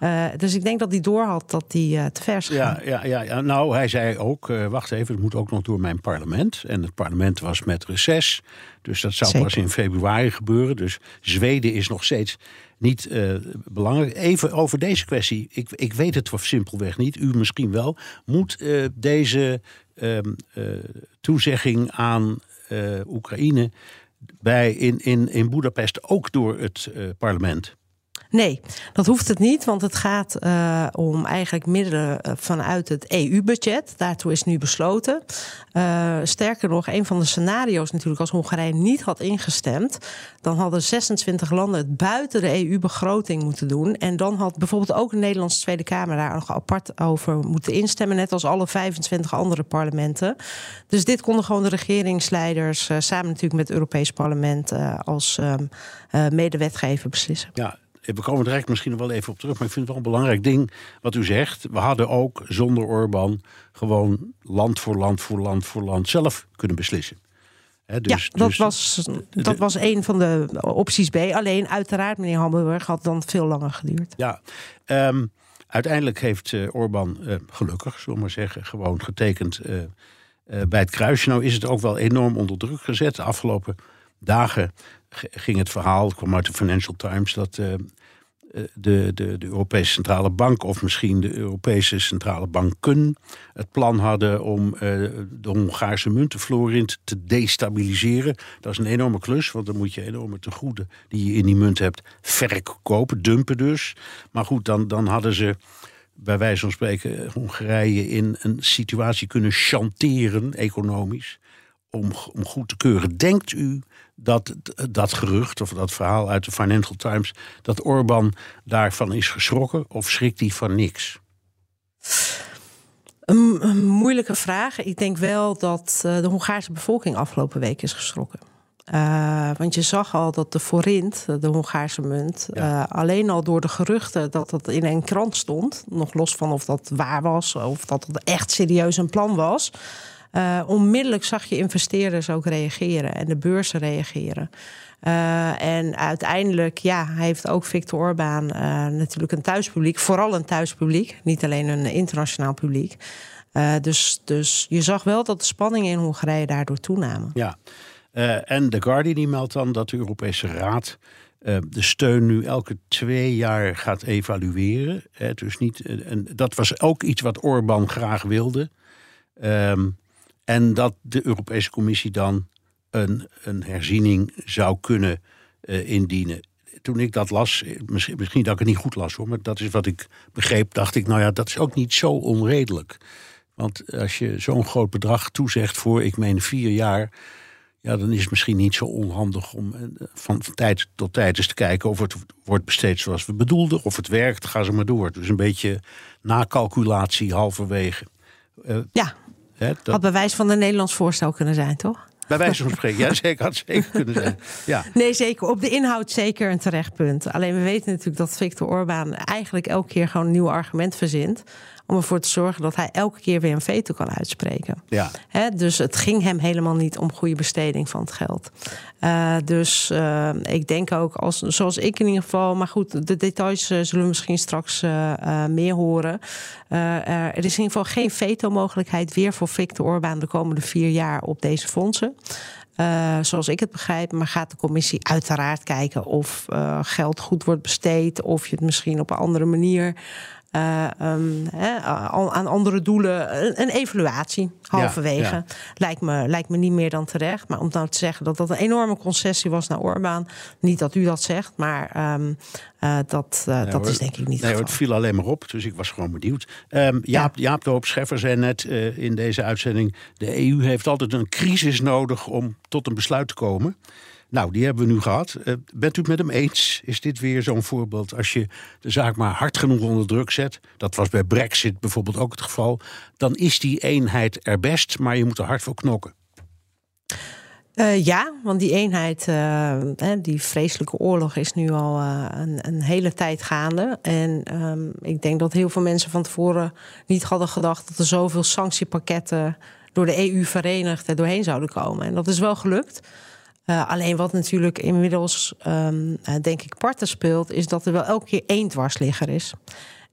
Ja. dus ik denk dat hij doorhad dat hij te vers gaat. Ja, ja, ja, nou, hij zei ook, wacht even, het moet ook nog door mijn parlement. En het parlement was met reces. Dus dat zou pas in februari gebeuren. Dus Zweden is nog steeds niet uh, belangrijk. Even over deze kwestie. Ik, ik weet het simpelweg niet. U misschien wel. Moet uh, deze uh, toezegging aan Oekraïne bij in, in, in Boedapest ook door het parlement? Nee, dat hoeft het niet, want het gaat uh, om eigenlijk middelen eh, vanuit het EU-budget. Daartoe is nu besloten. Uh, sterker nog, een van de scenario's natuurlijk, als Hongarije niet had ingestemd, dan hadden 26 landen het buiten de EU-begroting moeten doen. En dan had bijvoorbeeld ook de Nederlandse Tweede Kamer daar nog apart over moeten instemmen, net als alle 25 andere parlementen. Dus dit konden gewoon de regeringsleiders samen natuurlijk met het Europees Parlement als um, medewetgever beslissen. Ja, we komen er direct misschien nog wel even op terug. Maar ik vind het wel een belangrijk ding wat u zegt. We hadden ook zonder Orbán gewoon land voor land voor land voor land zelf kunnen beslissen. He, dus, ja, dat, dus, was, dat was een van de opties B. Alleen uiteraard, meneer Hamburg, had dan veel langer geduurd. Ja, um, uiteindelijk heeft uh, Orbán uh, gelukkig, zullen we maar zeggen, gewoon getekend uh, bij het kruisje. Nou is het ook wel enorm onder druk gezet. De afgelopen dagen ging het verhaal, het kwam uit de Financial Times, dat de, de, de Europese Centrale Bank of misschien de Europese Centrale Banken het plan hadden om de Hongaarse muntenflorint te destabiliseren. Dat is een enorme klus, want dan moet je enorme tegoeden die je in die munt hebt verkopen, dumpen dus. Maar goed, dan, dan hadden ze bij wijze van spreken Hongarije in een situatie kunnen chanteren, economisch, om, om goed te keuren. Denkt u dat dat gerucht of dat verhaal uit de Financial Times, dat Orbán daarvan is geschrokken of schrikt hij van niks? Een, moeilijke vraag. Ik denk wel dat eh, de Hongaarse bevolking afgelopen week is geschrokken. Uh, want je zag al dat de forint, de Hongaarse munt, uh, alleen al door de geruchten dat dat in een krant stond, nog los van of dat waar was of dat het echt serieus een plan was, uh, onmiddellijk zag je investeerders ook reageren en de beurzen reageren. Uh, en uiteindelijk, ja, heeft ook Victor Orbán uh, natuurlijk een thuispubliek. Vooral een thuispubliek, niet alleen een internationaal publiek. Dus, dus je zag wel dat de spanningen in Hongarije daardoor toenamen. Ja, en The Guardian die meldt dan dat de Europese Raad de steun nu elke twee jaar gaat evalueren. dus niet, en dat was ook iets wat Orbán graag wilde. Um, en dat de Europese Commissie dan een, een herziening zou kunnen uh, indienen. Toen ik dat las, misschien, misschien dat ik het niet goed las hoor, maar dat is wat ik begreep, dacht ik, nou ja, dat is ook niet zo onredelijk. Want als je zo'n groot bedrag toezegt voor, ik meen, vier jaar, ja, dan is het misschien niet zo onhandig om eh, van, van tijd tot tijd eens te kijken of het wordt besteed zoals we bedoelden, of het werkt, ga ze maar door. Dus een beetje nakalculatie halverwege. Uh, ja, Hè, dat... Had bewijs van een Nederlands voorstel kunnen zijn, toch? Bij wijze van spreken, ja, zeker had zeker kunnen zijn. Ja. Nee, zeker. Op de inhoud zeker een terecht punt. Alleen we weten natuurlijk dat Viktor Orbán eigenlijk elke keer gewoon een nieuw argument verzint om ervoor te zorgen dat hij elke keer weer een veto kan uitspreken. Ja. dus het ging hem helemaal niet om goede besteding van het geld. Uh, dus uh, ik denk ook, als, zoals ik in ieder geval, maar goed, de details uh, zullen we misschien straks meer horen. er is in ieder geval geen veto-mogelijkheid weer voor Viktor Orbán de komende vier jaar op deze fondsen. Uh, zoals ik het begrijp, maar gaat de commissie uiteraard kijken of uh, geld goed wordt besteed, of je het misschien op een andere manier uh, um, aan andere doelen. Een, evaluatie halverwege. Lijkt, me, lijkt me niet meer dan terecht. Maar om nou te zeggen dat dat een enorme concessie was naar Orbán. Niet dat u dat zegt, maar um, uh, dat, uh, nee, dat hoor, is denk ik niet. Nee, het viel alleen maar op, dus ik was gewoon benieuwd. Um, Jaap, ja. Jaap de Hoop Scheffer zei net in deze uitzending: de EU heeft altijd een crisis nodig om tot een besluit te komen. Nou, die hebben we nu gehad. Uh, bent u het met hem eens? Is dit weer zo'n voorbeeld? Als je de zaak maar hard genoeg onder druk zet, dat was bij Brexit bijvoorbeeld ook het geval, dan is die eenheid er best, maar je moet er hard voor knokken. Uh, ja, want die eenheid, uh, die vreselijke oorlog is nu al een, een, hele tijd gaande. En um, ik denk dat heel veel mensen van tevoren niet hadden gedacht dat er zoveel sanctiepakketten door de EU verenigd er doorheen zouden komen. En dat is wel gelukt. Uh, alleen wat natuurlijk inmiddels, um, denk ik, parten speelt, is dat er wel elke keer één dwarsligger is.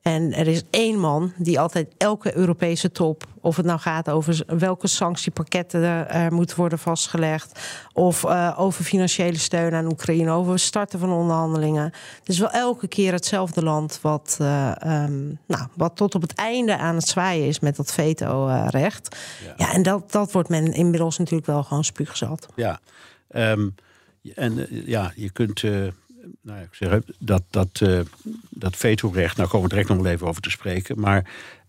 En er is één man die altijd elke Europese top, of het nou gaat over welke sanctiepakketten er moeten worden vastgelegd, of uh, over financiële steun aan Oekraïne, over starten van onderhandelingen. Het is wel elke keer hetzelfde land wat, uh, um, nou, wat tot op het einde aan het zwaaien is met dat veto-recht. Ja. ja, en dat, dat wordt men inmiddels natuurlijk wel gewoon spuugzat. Ja. Um, en uh, ja, je kunt. Uh, nou, ik zeg, dat, dat, uh, dat vetorecht, nou komen we direct nog even over te spreken. Maar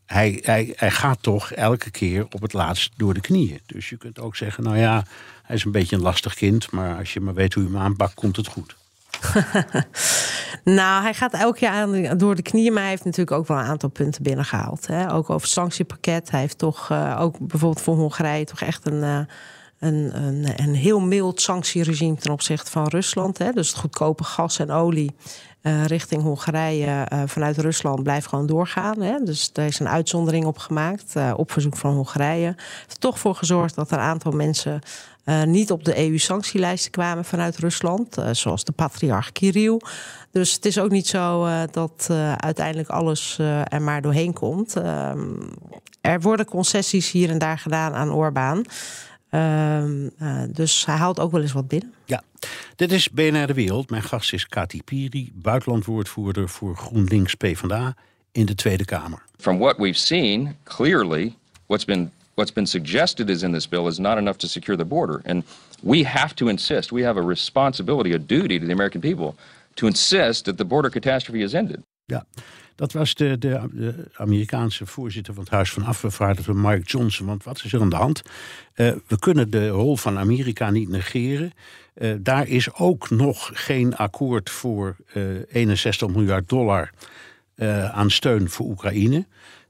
hij, hij, hij gaat toch elke keer op het laatst door de knieën. Dus je kunt ook zeggen, nou ja, hij is een beetje een lastig kind. Maar als je maar weet hoe je hem aanpakt, komt het goed. nou, hij gaat elke jaar door de knieën, maar hij heeft natuurlijk ook wel een aantal punten binnengehaald. Hè? Ook over het sanctiepakket. Hij heeft toch ook bijvoorbeeld voor Hongarije toch echt een. Een, een, een heel mild sanctieregime ten opzichte van Rusland. Hè. Dus het goedkope gas en olie uh, richting Hongarije uh, vanuit Rusland blijft gewoon doorgaan. Hè. Dus daar is een uitzondering op gemaakt uh, op verzoek van Hongarije. Heeft er toch voor gezorgd dat er een aantal mensen niet op de EU-sanctielijsten kwamen vanuit Rusland. zoals de patriarch Kirill. Dus het is ook niet zo dat uiteindelijk alles er maar doorheen komt. Ehm, er worden concessies hier en daar gedaan aan Orbán. Ehm, dus hij houdt ook wel eens wat binnen. Ja, dit is BNR De Wereld. Mijn gast is Kati Piri, buitenlandwoordvoerder voor GroenLinks PvdA in de Tweede Kamer. From what we've seen, clearly what's been what's been suggested is in this bill is not enough to secure the border. And we have to insist, we have a responsibility, a duty to the American people to insist that the border catastrophe is ended. Ja, dat was de, de, Amerikaanse voorzitter van het Huis van Afgevaardigden, Mike Johnson. Want wat is er aan de hand? Uh, we kunnen de rol van Amerika niet negeren. Uh, daar is ook nog geen akkoord voor uh, eh, 61 miljard dollar aan steun voor Oekraïne.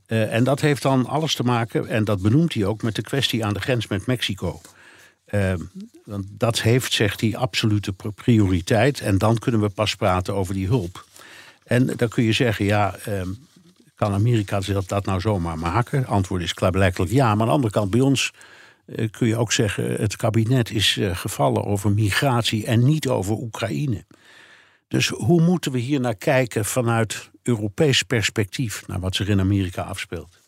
En dat heeft dan alles te maken, en dat benoemt hij ook, met de kwestie aan de grens met Mexico. Uh, want dat heeft, zegt hij, absolute prioriteit. En dan kunnen we pas praten over die hulp. En dan kun je zeggen, ja, uh, kan Amerika dat, dat nou zomaar maken? Antwoord is klaarblijkelijk ja. Maar aan de andere kant, bij ons uh, kun je ook zeggen... het kabinet is uh, gevallen over migratie en niet over Oekraïne. Dus hoe moeten we hier naar kijken vanuit Europees perspectief naar wat zich in Amerika afspeelt?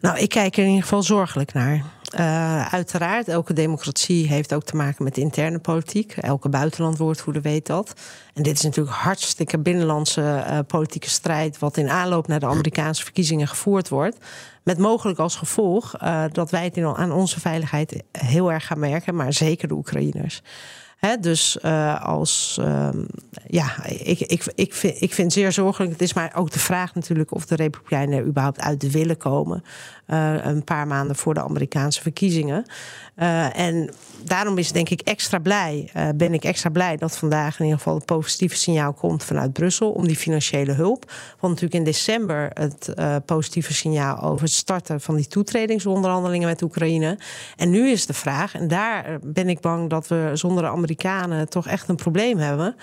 Nou, ik kijk er in ieder geval zorgelijk naar. Uh, uiteraard, elke democratie heeft ook te maken met interne politiek. Elke buitenlandwoordvoerder weet dat. En dit is natuurlijk hartstikke binnenlandse uh, politieke strijd... wat in aanloop naar de Amerikaanse verkiezingen gevoerd wordt. Met mogelijk als gevolg uh, dat wij het aan onze veiligheid heel erg gaan merken... maar zeker de Oekraïners dus als. Uh, ja, ik, ik, ik, vind, ik vind zeer zorgelijk. Het is maar ook de vraag natuurlijk of de Republikeinen er überhaupt uit willen komen. Uh, een paar maanden voor de Amerikaanse verkiezingen. Uh, en daarom is denk ik extra blij, uh, ben ik extra blij dat vandaag in ieder geval het positieve signaal komt vanuit Brussel om die financiële hulp. Want natuurlijk in december het positieve signaal over het starten van die toetredingsonderhandelingen met Oekraïne. En nu is de vraag, en daar ben ik bang dat we zonder de Amerikanen toch echt een probleem hebben.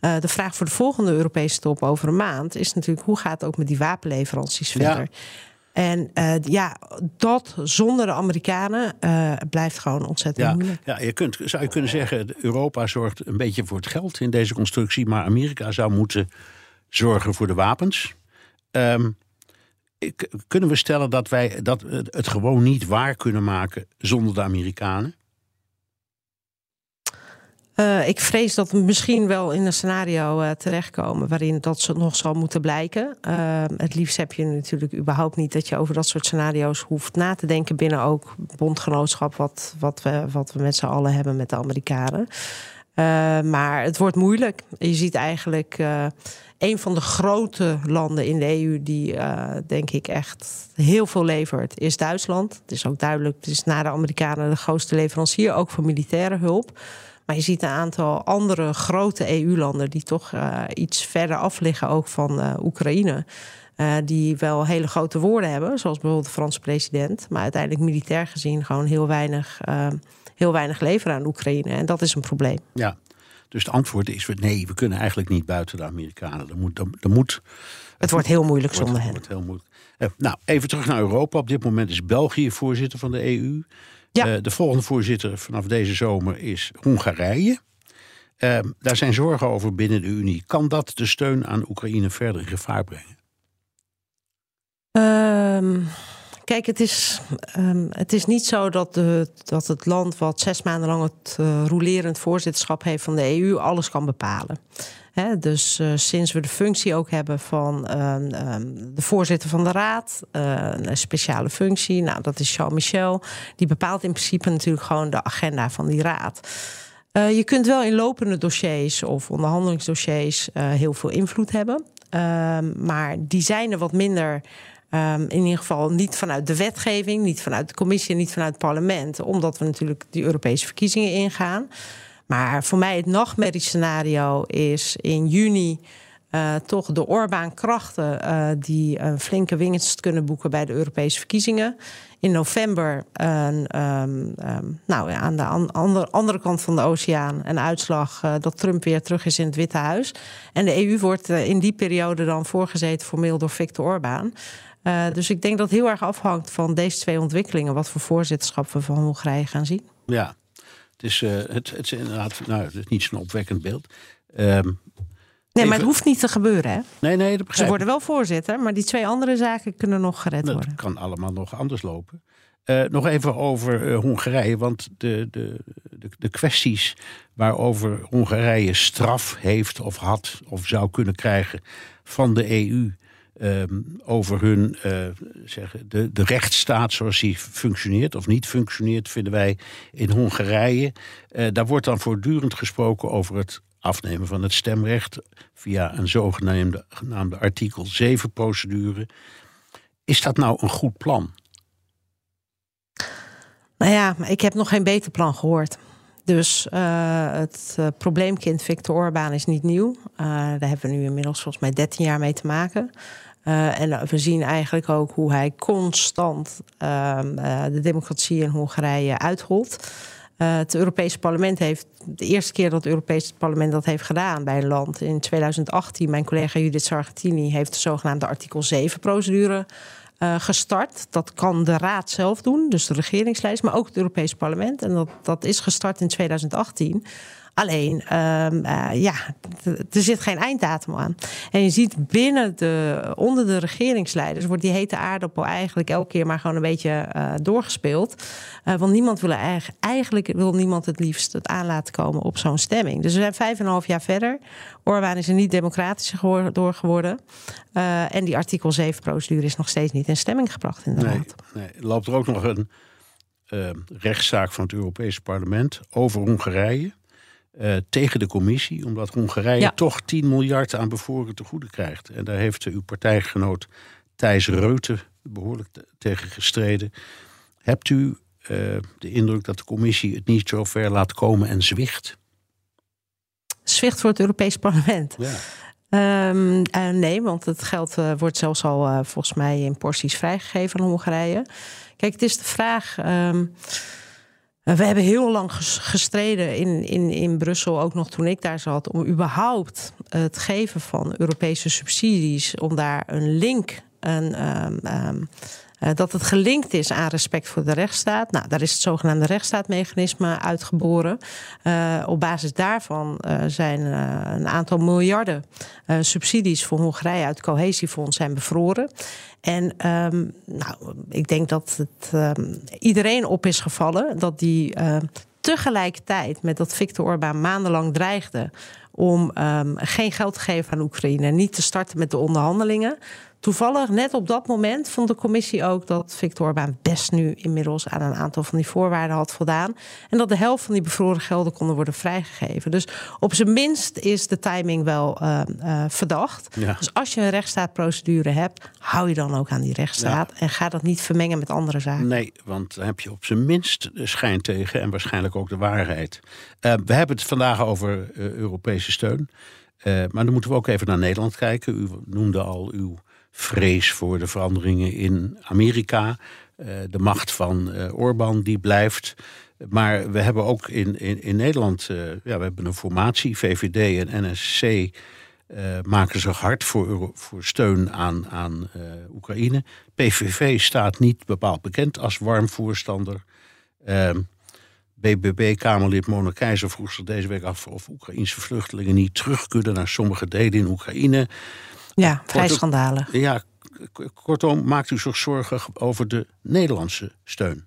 de vraag voor de volgende Europese top over een maand is natuurlijk hoe gaat het ook met die wapenleveranties verder? Ja. En uh, ja, dat zonder de Amerikanen uh, blijft gewoon ontzettend ja, moeilijk. Ja, je kunt, zou je kunnen zeggen, Europa zorgt een beetje voor het geld in deze constructie, maar Amerika zou moeten zorgen voor de wapens. Um, kunnen we stellen dat wij dat het gewoon niet waar kunnen maken zonder de Amerikanen? Uh, ik vrees dat we misschien wel in een scenario uh, terechtkomen waarin dat ze nog zal moeten blijken. Uh, het liefst heb je natuurlijk überhaupt niet dat je over dat soort scenario's hoeft na te denken binnen ook bondgenootschap, wat, wat, we, wat we met z'n allen hebben met de Amerikanen. maar het wordt moeilijk. Je ziet eigenlijk een van de grote landen in de EU die, denk ik, echt heel veel levert, is Duitsland. Het is ook duidelijk, het is na de Amerikanen de grootste leverancier, ook voor militaire hulp. Maar je ziet een aantal andere grote EU-landen die toch uh, iets verder af liggen, ook van uh, Oekraïne. Uh, die wel hele grote woorden hebben, zoals bijvoorbeeld de Franse president. Maar uiteindelijk militair gezien gewoon heel weinig, heel weinig leveren aan Oekraïne. En dat is een probleem. Ja, dus het antwoord is: nee, we kunnen eigenlijk niet buiten de Amerikanen. Er moet, er, moet, het wordt heel moeilijk zonder hen. Wordt heel moeilijk. nou, even terug naar Europa. Op dit moment is België voorzitter van de EU. Ja. Uh, de volgende voorzitter vanaf deze zomer is Hongarije. Uh, daar zijn zorgen over binnen de Unie. Kan dat de steun aan Oekraïne verder in gevaar brengen? Um, kijk, het is, um, het is niet zo dat, de, dat het land wat zes maanden lang het uh, voorzitterschap heeft van de EU alles kan bepalen dus uh, sinds we de functie ook hebben van uh, de voorzitter van de raad, uh, een speciale functie, nou dat is Jean-Michel, die bepaalt in principe natuurlijk gewoon de agenda van die raad. je kunt wel in lopende dossiers of onderhandelingsdossiers heel veel invloed hebben, ehm, maar die zijn er wat minder. Um, in ieder geval niet vanuit de wetgeving, niet vanuit de commissie, niet vanuit het parlement, omdat we natuurlijk die Europese verkiezingen ingaan. Maar voor mij het nachtmerriescenario is in juni uh, toch de Orbán-krachten uh, die een flinke winst kunnen boeken bij de Europese verkiezingen. In november um, um, nou, aan de an andere, kant van de oceaan een uitslag uh, dat Trump weer terug is in het Witte Huis. En de EU wordt in die periode dan voorgezeten formeel door Viktor Orbán. Dus ik denk dat het heel erg afhangt van deze twee ontwikkelingen, wat voor voorzitterschap we van Hongarije gaan zien. Ja, het is, uh, het, het is inderdaad nou, het is niet zo'n opwekkend beeld. Um, nee, maar het hoeft niet te gebeuren, hè? Nee, nee, dat Ze worden wel voorzitter, maar die twee andere zaken kunnen nog gered dat worden. Het kan allemaal nog anders lopen. Uh, nog even over uh, Hongarije, want de, de, de, de, kwesties waarover Hongarije straf heeft of had of zou kunnen krijgen van de EU um, over hun uh, zeggen, de, de rechtsstaat zoals die functioneert of niet functioneert, vinden wij in Hongarije. daar wordt dan voortdurend gesproken over het afnemen van het stemrecht via een zogenaamde genaamde artikel 7 procedure. Is dat nou een goed plan? Nou ja, ik heb nog geen beter plan gehoord. Dus uh, het probleemkind Victor Orbán is niet nieuw. Daar hebben we nu inmiddels volgens mij 13 jaar mee te maken. En we zien eigenlijk ook hoe hij constant ehm, de democratie in Hongarije uitholt. het Europese parlement heeft de eerste keer dat het Europese parlement dat heeft gedaan bij een land in 2018. Mijn collega Judith Sargentini heeft de zogenaamde artikel 7 procedure uh, gestart. Dat kan de Raad zelf doen, dus de regeringslijst, maar ook het Europees Parlement. En dat, dat is gestart in 2018. Alleen, um, uh, ja, er zit geen einddatum aan. En je ziet binnen de, onder de regeringsleiders wordt die hete aardappel eigenlijk elke keer maar gewoon een beetje uh, doorgespeeld. Uh, want niemand wil eigenlijk, eigenlijk wil niemand het liefst het aan laten komen op zo'n stemming. Dus we zijn vijf en een half jaar verder. Orbán is er niet democratischer door geworden. en die artikel 7 procedure is nog steeds niet in stemming gebracht in de nee. Nee, loopt er ook nog een rechtszaak van het Europese parlement over Hongarije. Uh, tegen de commissie, omdat Hongarije ja. toch 10 miljard aan bevoren te goede krijgt. En daar heeft uw partijgenoot Thijs Reuten behoorlijk tegen gestreden. Hebt u uh, de indruk dat de commissie het niet zo ver laat komen en zwicht? Zwicht voor het Europees Parlement. Ja. Um, uh, nee, want het geld wordt zelfs al volgens mij in porties vrijgegeven aan Hongarije. Kijk, het is de vraag. Um, we hebben heel lang gestreden in, in, in Brussel, ook nog toen ik daar zat, om überhaupt het geven van Europese subsidies, om daar een link, een, um, dat het gelinkt is aan respect voor de rechtsstaat. Nou, daar is het zogenaamde rechtsstaatmechanisme uitgeboren. Uh, op basis daarvan uh, zijn een aantal miljarden subsidies voor Hongarije uit het cohesiefonds zijn bevroren. En um, nou, ik denk dat het um, iedereen op is gevallen dat die uh, tegelijkertijd met dat Viktor Orbán maandenlang dreigde om geen geld te geven aan Oekraïne niet te starten met de onderhandelingen, Toevallig, net op dat moment, vond de commissie ook dat Victor Orbán best nu inmiddels aan een aantal van die voorwaarden had voldaan. En dat de helft van die bevroren gelden konden worden vrijgegeven. Dus op zijn minst is de timing wel uh, uh, verdacht. Ja. Dus als je een rechtsstaatprocedure hebt, hou je dan ook aan die rechtsstaat. Ja. En ga dat niet vermengen met andere zaken. Nee, want dan heb je op zijn minst de schijn tegen en waarschijnlijk ook de waarheid. Uh, we hebben het vandaag over Europese steun. maar dan moeten we ook even naar Nederland kijken. U noemde al uw vrees voor de veranderingen in Amerika. Uh, de macht van uh, Orbán die blijft. Maar we hebben ook in, in, in Nederland uh, ja, we hebben een formatie, VVD en NSC. maken zich hard voor, voor steun aan, aan Oekraïne. PVV staat niet bepaald bekend als warm voorstander. BBB-Kamerlid Mona Keizer vroeg zich deze week af of Oekraïnse vluchtelingen niet terug kunnen naar sommige delen in Oekraïne. Ja, vrij schandalen. Ja, kortom, maakt u zich zorgen over de Nederlandse steun?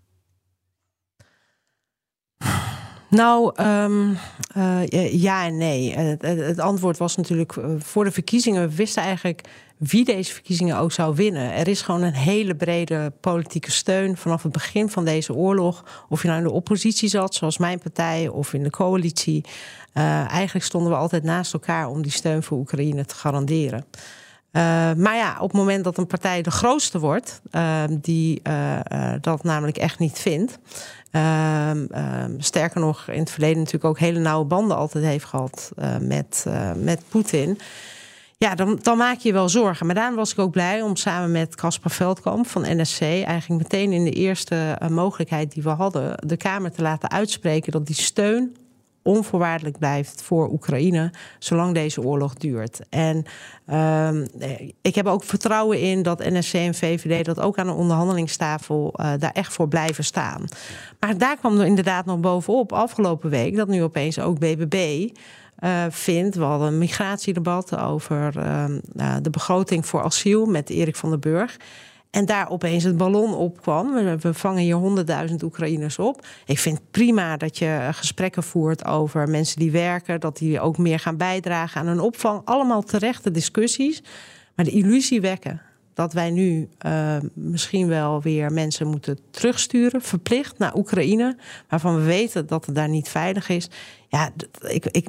Nou, um, uh, ja en nee. Het, het, antwoord was natuurlijk eh, voor de verkiezingen. We wisten eigenlijk wie deze verkiezingen ook zou winnen. Er is gewoon een hele brede politieke steun vanaf het begin van deze oorlog. Of je nou in de oppositie zat, zoals mijn partij, of in de coalitie. Uh, eigenlijk stonden we altijd naast elkaar om die steun voor Oekraïne te garanderen. Uh, maar ja, op het moment dat een partij de grootste wordt, uh, die uh, dat namelijk echt niet vindt. Ehm, ehm, sterker nog, in het verleden natuurlijk ook hele nauwe banden altijd heeft gehad met, met Poetin. Ja, dan, dan maak je je wel zorgen. Maar daarom was ik ook blij om samen met Caspar Veldkamp van NSC... eigenlijk meteen in de eerste mogelijkheid die we hadden... de Kamer te laten uitspreken dat die steun onvoorwaardelijk blijft voor Oekraïne, zolang deze oorlog duurt. En uh, ik heb ook vertrouwen in dat NSC en VVD dat ook aan de onderhandelingstafel uh, daar echt voor blijven staan. Maar daar kwam er inderdaad nog bovenop afgelopen week dat nu opeens ook BBB. Uh, vindt. We hadden een migratiedebat over uh, de begroting voor asiel met Erik van der Burg. En daar opeens het ballon opkwam. We, we vangen hier honderdduizend Oekraïners op. Ik vind prima dat je gesprekken voert over mensen die werken, dat die ook meer gaan bijdragen aan een opvang. Allemaal terechte discussies. Maar de illusie wekken dat wij nu uh, misschien wel weer mensen moeten terugsturen, verplicht naar Oekraïne, waarvan we weten dat het daar niet veilig is. Ja, ik, ik,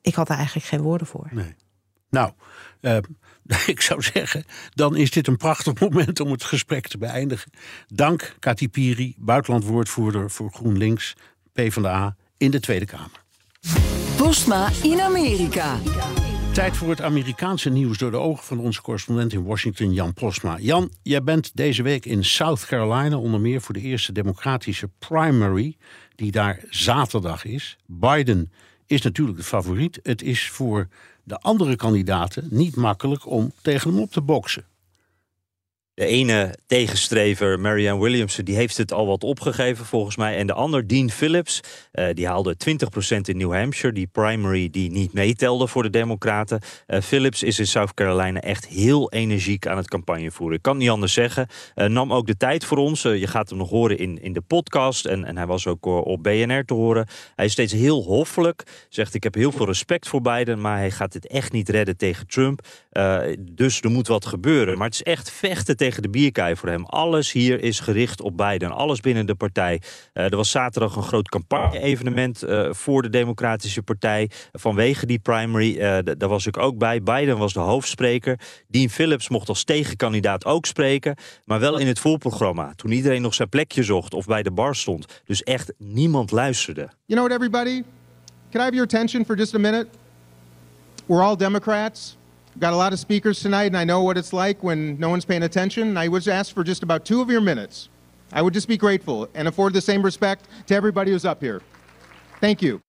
ik had er eigenlijk geen woorden voor. Nee. Nou, uh, ik zou zeggen, dan is dit een prachtig moment om het gesprek te beëindigen. Dank Kati Piri, buitenlandwoordvoerder voor GroenLinks, PvdA, in de Tweede Kamer. Postma in Amerika. Tijd voor het Amerikaanse nieuws door de ogen van onze correspondent in Washington, Jan Postma. Jan, jij bent deze week in South Carolina, onder meer voor de eerste democratische primary, die daar zaterdag is. Biden is natuurlijk de favoriet. Het is voor de andere kandidaten niet makkelijk om tegen hem op te boksen. De ene tegenstrever, Marianne Williamson, die heeft het al wat opgegeven volgens mij. En de ander, Dean Phillips, uh, die haalde 20% in New Hampshire. Die primary die niet meetelde voor de Democraten. Uh, Phillips is in South Carolina echt heel energiek aan het campagne voeren. Ik kan niet anders zeggen. Uh, nam ook de tijd voor ons. je gaat hem nog horen in, in de podcast. En, en hij was ook op BNR te horen. Hij is steeds heel hoffelijk. Zegt ik heb heel veel respect voor Biden. Maar hij gaat dit echt niet redden tegen Trump. dus er moet wat gebeuren. Maar het is echt vechten de bierkaai voor hem. Alles hier is gericht op Biden. Alles binnen de partij. Uh, er was zaterdag een groot campagne-evenement uh, voor de Democratische Partij. Vanwege die primary. Uh, daar was ik ook bij. Biden was de hoofdspreker. Dean Phillips mocht als tegenkandidaat ook spreken. Maar wel in het voorprogramma. Toen iedereen nog zijn plekje zocht of bij de bar stond. Dus echt niemand luisterde. You know what, everybody? Can I have your attention for just a minute? We're all Democrats. Got a lot of speakers tonight, and I know what it's like when no one's paying attention. I would ask for just about two of your minutes. I would just be grateful and afford the same respect to everybody who's up here. Thank you.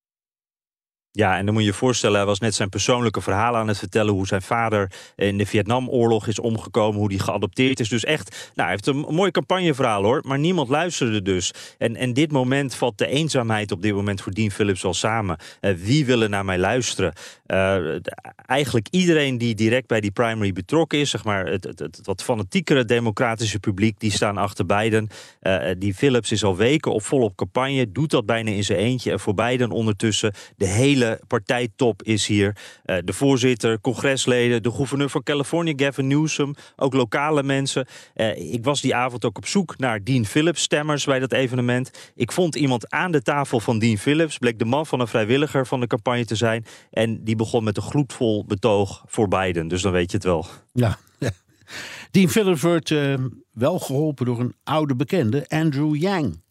Ja, en dan moet je je voorstellen, hij was net zijn persoonlijke verhalen aan het vertellen. Hoe zijn vader in de Vietnamoorlog is omgekomen, hoe die geadopteerd is. Dus echt, nou, hij heeft een mooi campagneverhaal hoor. Maar niemand luisterde dus. En, en dit moment valt de eenzaamheid op dit moment voor Dean Phillips wel samen. Uh, wie willen naar mij luisteren? Uh, eigenlijk iedereen die direct bij die primary betrokken is, zeg maar het, het, het wat fanatiekere democratische publiek, die staan achter Biden. Uh, die Phillips is al weken op volop campagne, doet dat bijna in zijn eentje. En voor Biden ondertussen de hele partijtop is hier. Uh, de voorzitter, congresleden, de gouverneur van Californië, Gavin Newsom, ook lokale mensen. Uh, ik was die avond ook op zoek naar Dean Phillips stemmers bij dat evenement. Ik vond iemand aan de tafel van Dean Phillips, bleek de man van een vrijwilliger van de campagne te zijn. En die begon met een gloedvol betoog voor Biden. Dus dan weet je het wel. Ja. Dean Phillips wordt uh, wel geholpen door een oude bekende, Andrew Yang.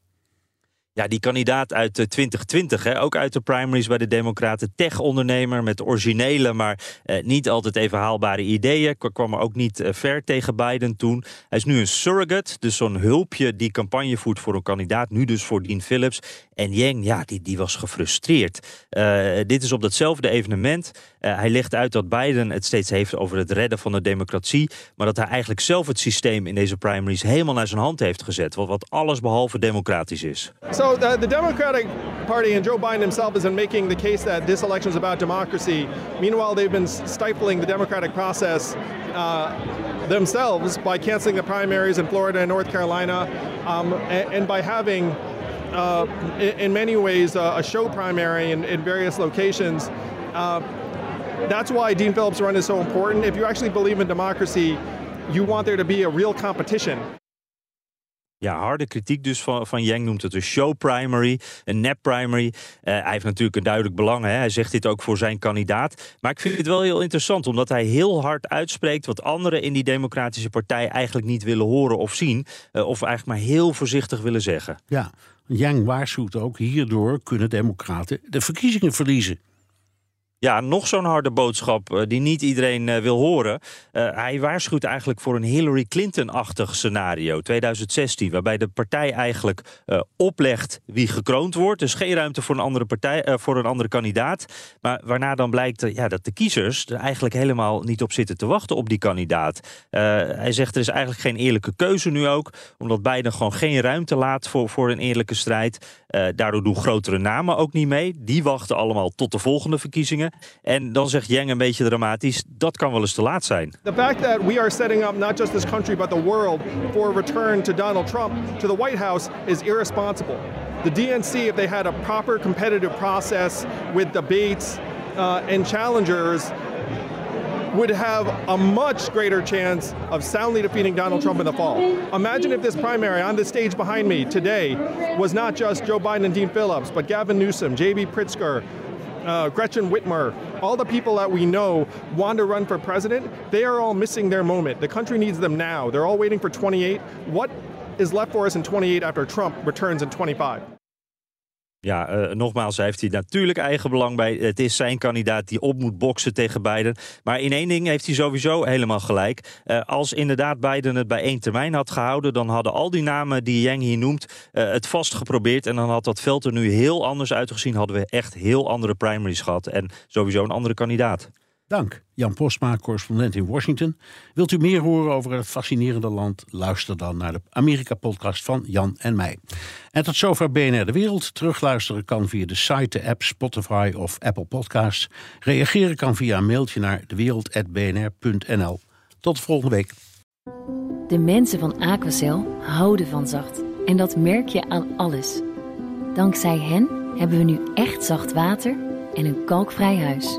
Ja, die kandidaat uit 2020, hè, ook uit de primaries bij de Democraten. Tech-ondernemer met originele, maar eh, niet altijd even haalbare ideeën. Kwam er ook niet eh, ver tegen Biden toen. Hij is nu een surrogate, dus zo'n hulpje die campagne voert voor een kandidaat. Nu dus voor Dean Phillips. En Yang, ja, die, die was gefrustreerd. Uh, dit is op datzelfde evenement. Uh, hij legt uit dat Biden het steeds heeft over het redden van de democratie. Maar dat hij eigenlijk zelf het systeem in deze primaries helemaal naar zijn hand heeft gezet. Wat, alles behalve democratisch is. So the, Democratic Party and Joe Biden himself is making the case that this election is about democracy. Meanwhile, they've been stifling the democratic process uh, themselves by canceling the primaries in Florida and North Carolina, um, and, by having, uh, in, in, many ways, a show primary in, in various locations. Uh, that's why Dean Phillips' run is so important. If you actually believe in democracy, you want there to be a real competition. Ja, harde kritiek dus van, van Yang noemt het een show primary, een nep primary. Uh, hij heeft natuurlijk een duidelijk belang. Hè? Hij zegt dit ook voor zijn kandidaat. Maar ik vind het wel heel interessant, omdat hij heel hard uitspreekt wat anderen in die Democratische Partij eigenlijk niet willen horen of zien. Uh, of eigenlijk maar heel voorzichtig willen zeggen. Ja, Yang waarschuwt ook, hierdoor kunnen Democraten de verkiezingen verliezen. Ja, nog zo'n harde boodschap uh, die niet iedereen uh, wil horen. Uh, hij waarschuwt eigenlijk voor een Hillary Clinton-achtig scenario, 2016, waarbij de partij eigenlijk oplegt wie gekroond wordt. Dus geen ruimte voor een andere, partij, voor een andere kandidaat. Maar waarna dan blijkt ja, dat de kiezers er eigenlijk helemaal niet op zitten te wachten op die kandidaat. hij zegt er is eigenlijk geen eerlijke keuze nu ook, omdat Biden gewoon geen ruimte laat voor, voor een eerlijke strijd. daardoor doen grotere namen ook niet mee. Die wachten allemaal tot de volgende verkiezingen. En dan zegt een beetje dramatisch, dat kan wel eens te laat zijn. The fact that we are setting up not just this country but the world for a return to Donald Trump to the White House is irresponsible. The DNC, if they had a proper competitive process with debates uh, and challengers, would have a much greater chance of soundly defeating Donald Trump in the fall. Imagine if this primary on the stage behind me today was not just Joe Biden and Dean Phillips, but Gavin Newsom, J.B. Pritzker, uh, Gretchen Whitmer, all the people that we know want to run for president, they are all missing their moment. The country needs them now. They're all waiting for 28. What is left for us in 28 after Trump returns in 25? Ja, uh, nogmaals, hij heeft hij natuurlijk eigen belang bij. Het is zijn kandidaat die op moet boksen tegen Biden. Maar in één ding heeft hij sowieso helemaal gelijk. Uh, als inderdaad Biden het bij één termijn had gehouden... dan hadden al die namen die Yang hier noemt uh, het vast geprobeerd... en dan had dat veld er nu heel anders uitgezien. Hadden we echt heel andere primaries gehad. En sowieso een andere kandidaat. Dank, Jan Postma, correspondent in Washington. Wilt u meer horen over het fascinerende land? Luister dan naar de Amerika-podcast van Jan en mij. En tot zover BNR De Wereld. Terugluisteren kan via de site, de app, Spotify of Apple Podcasts. Reageren kan via een mailtje naar dewereld.bnr.nl. Tot volgende week. De mensen van Aquacel houden van zacht. En dat merk je aan alles. Dankzij hen hebben we nu echt zacht water en een kalkvrij huis.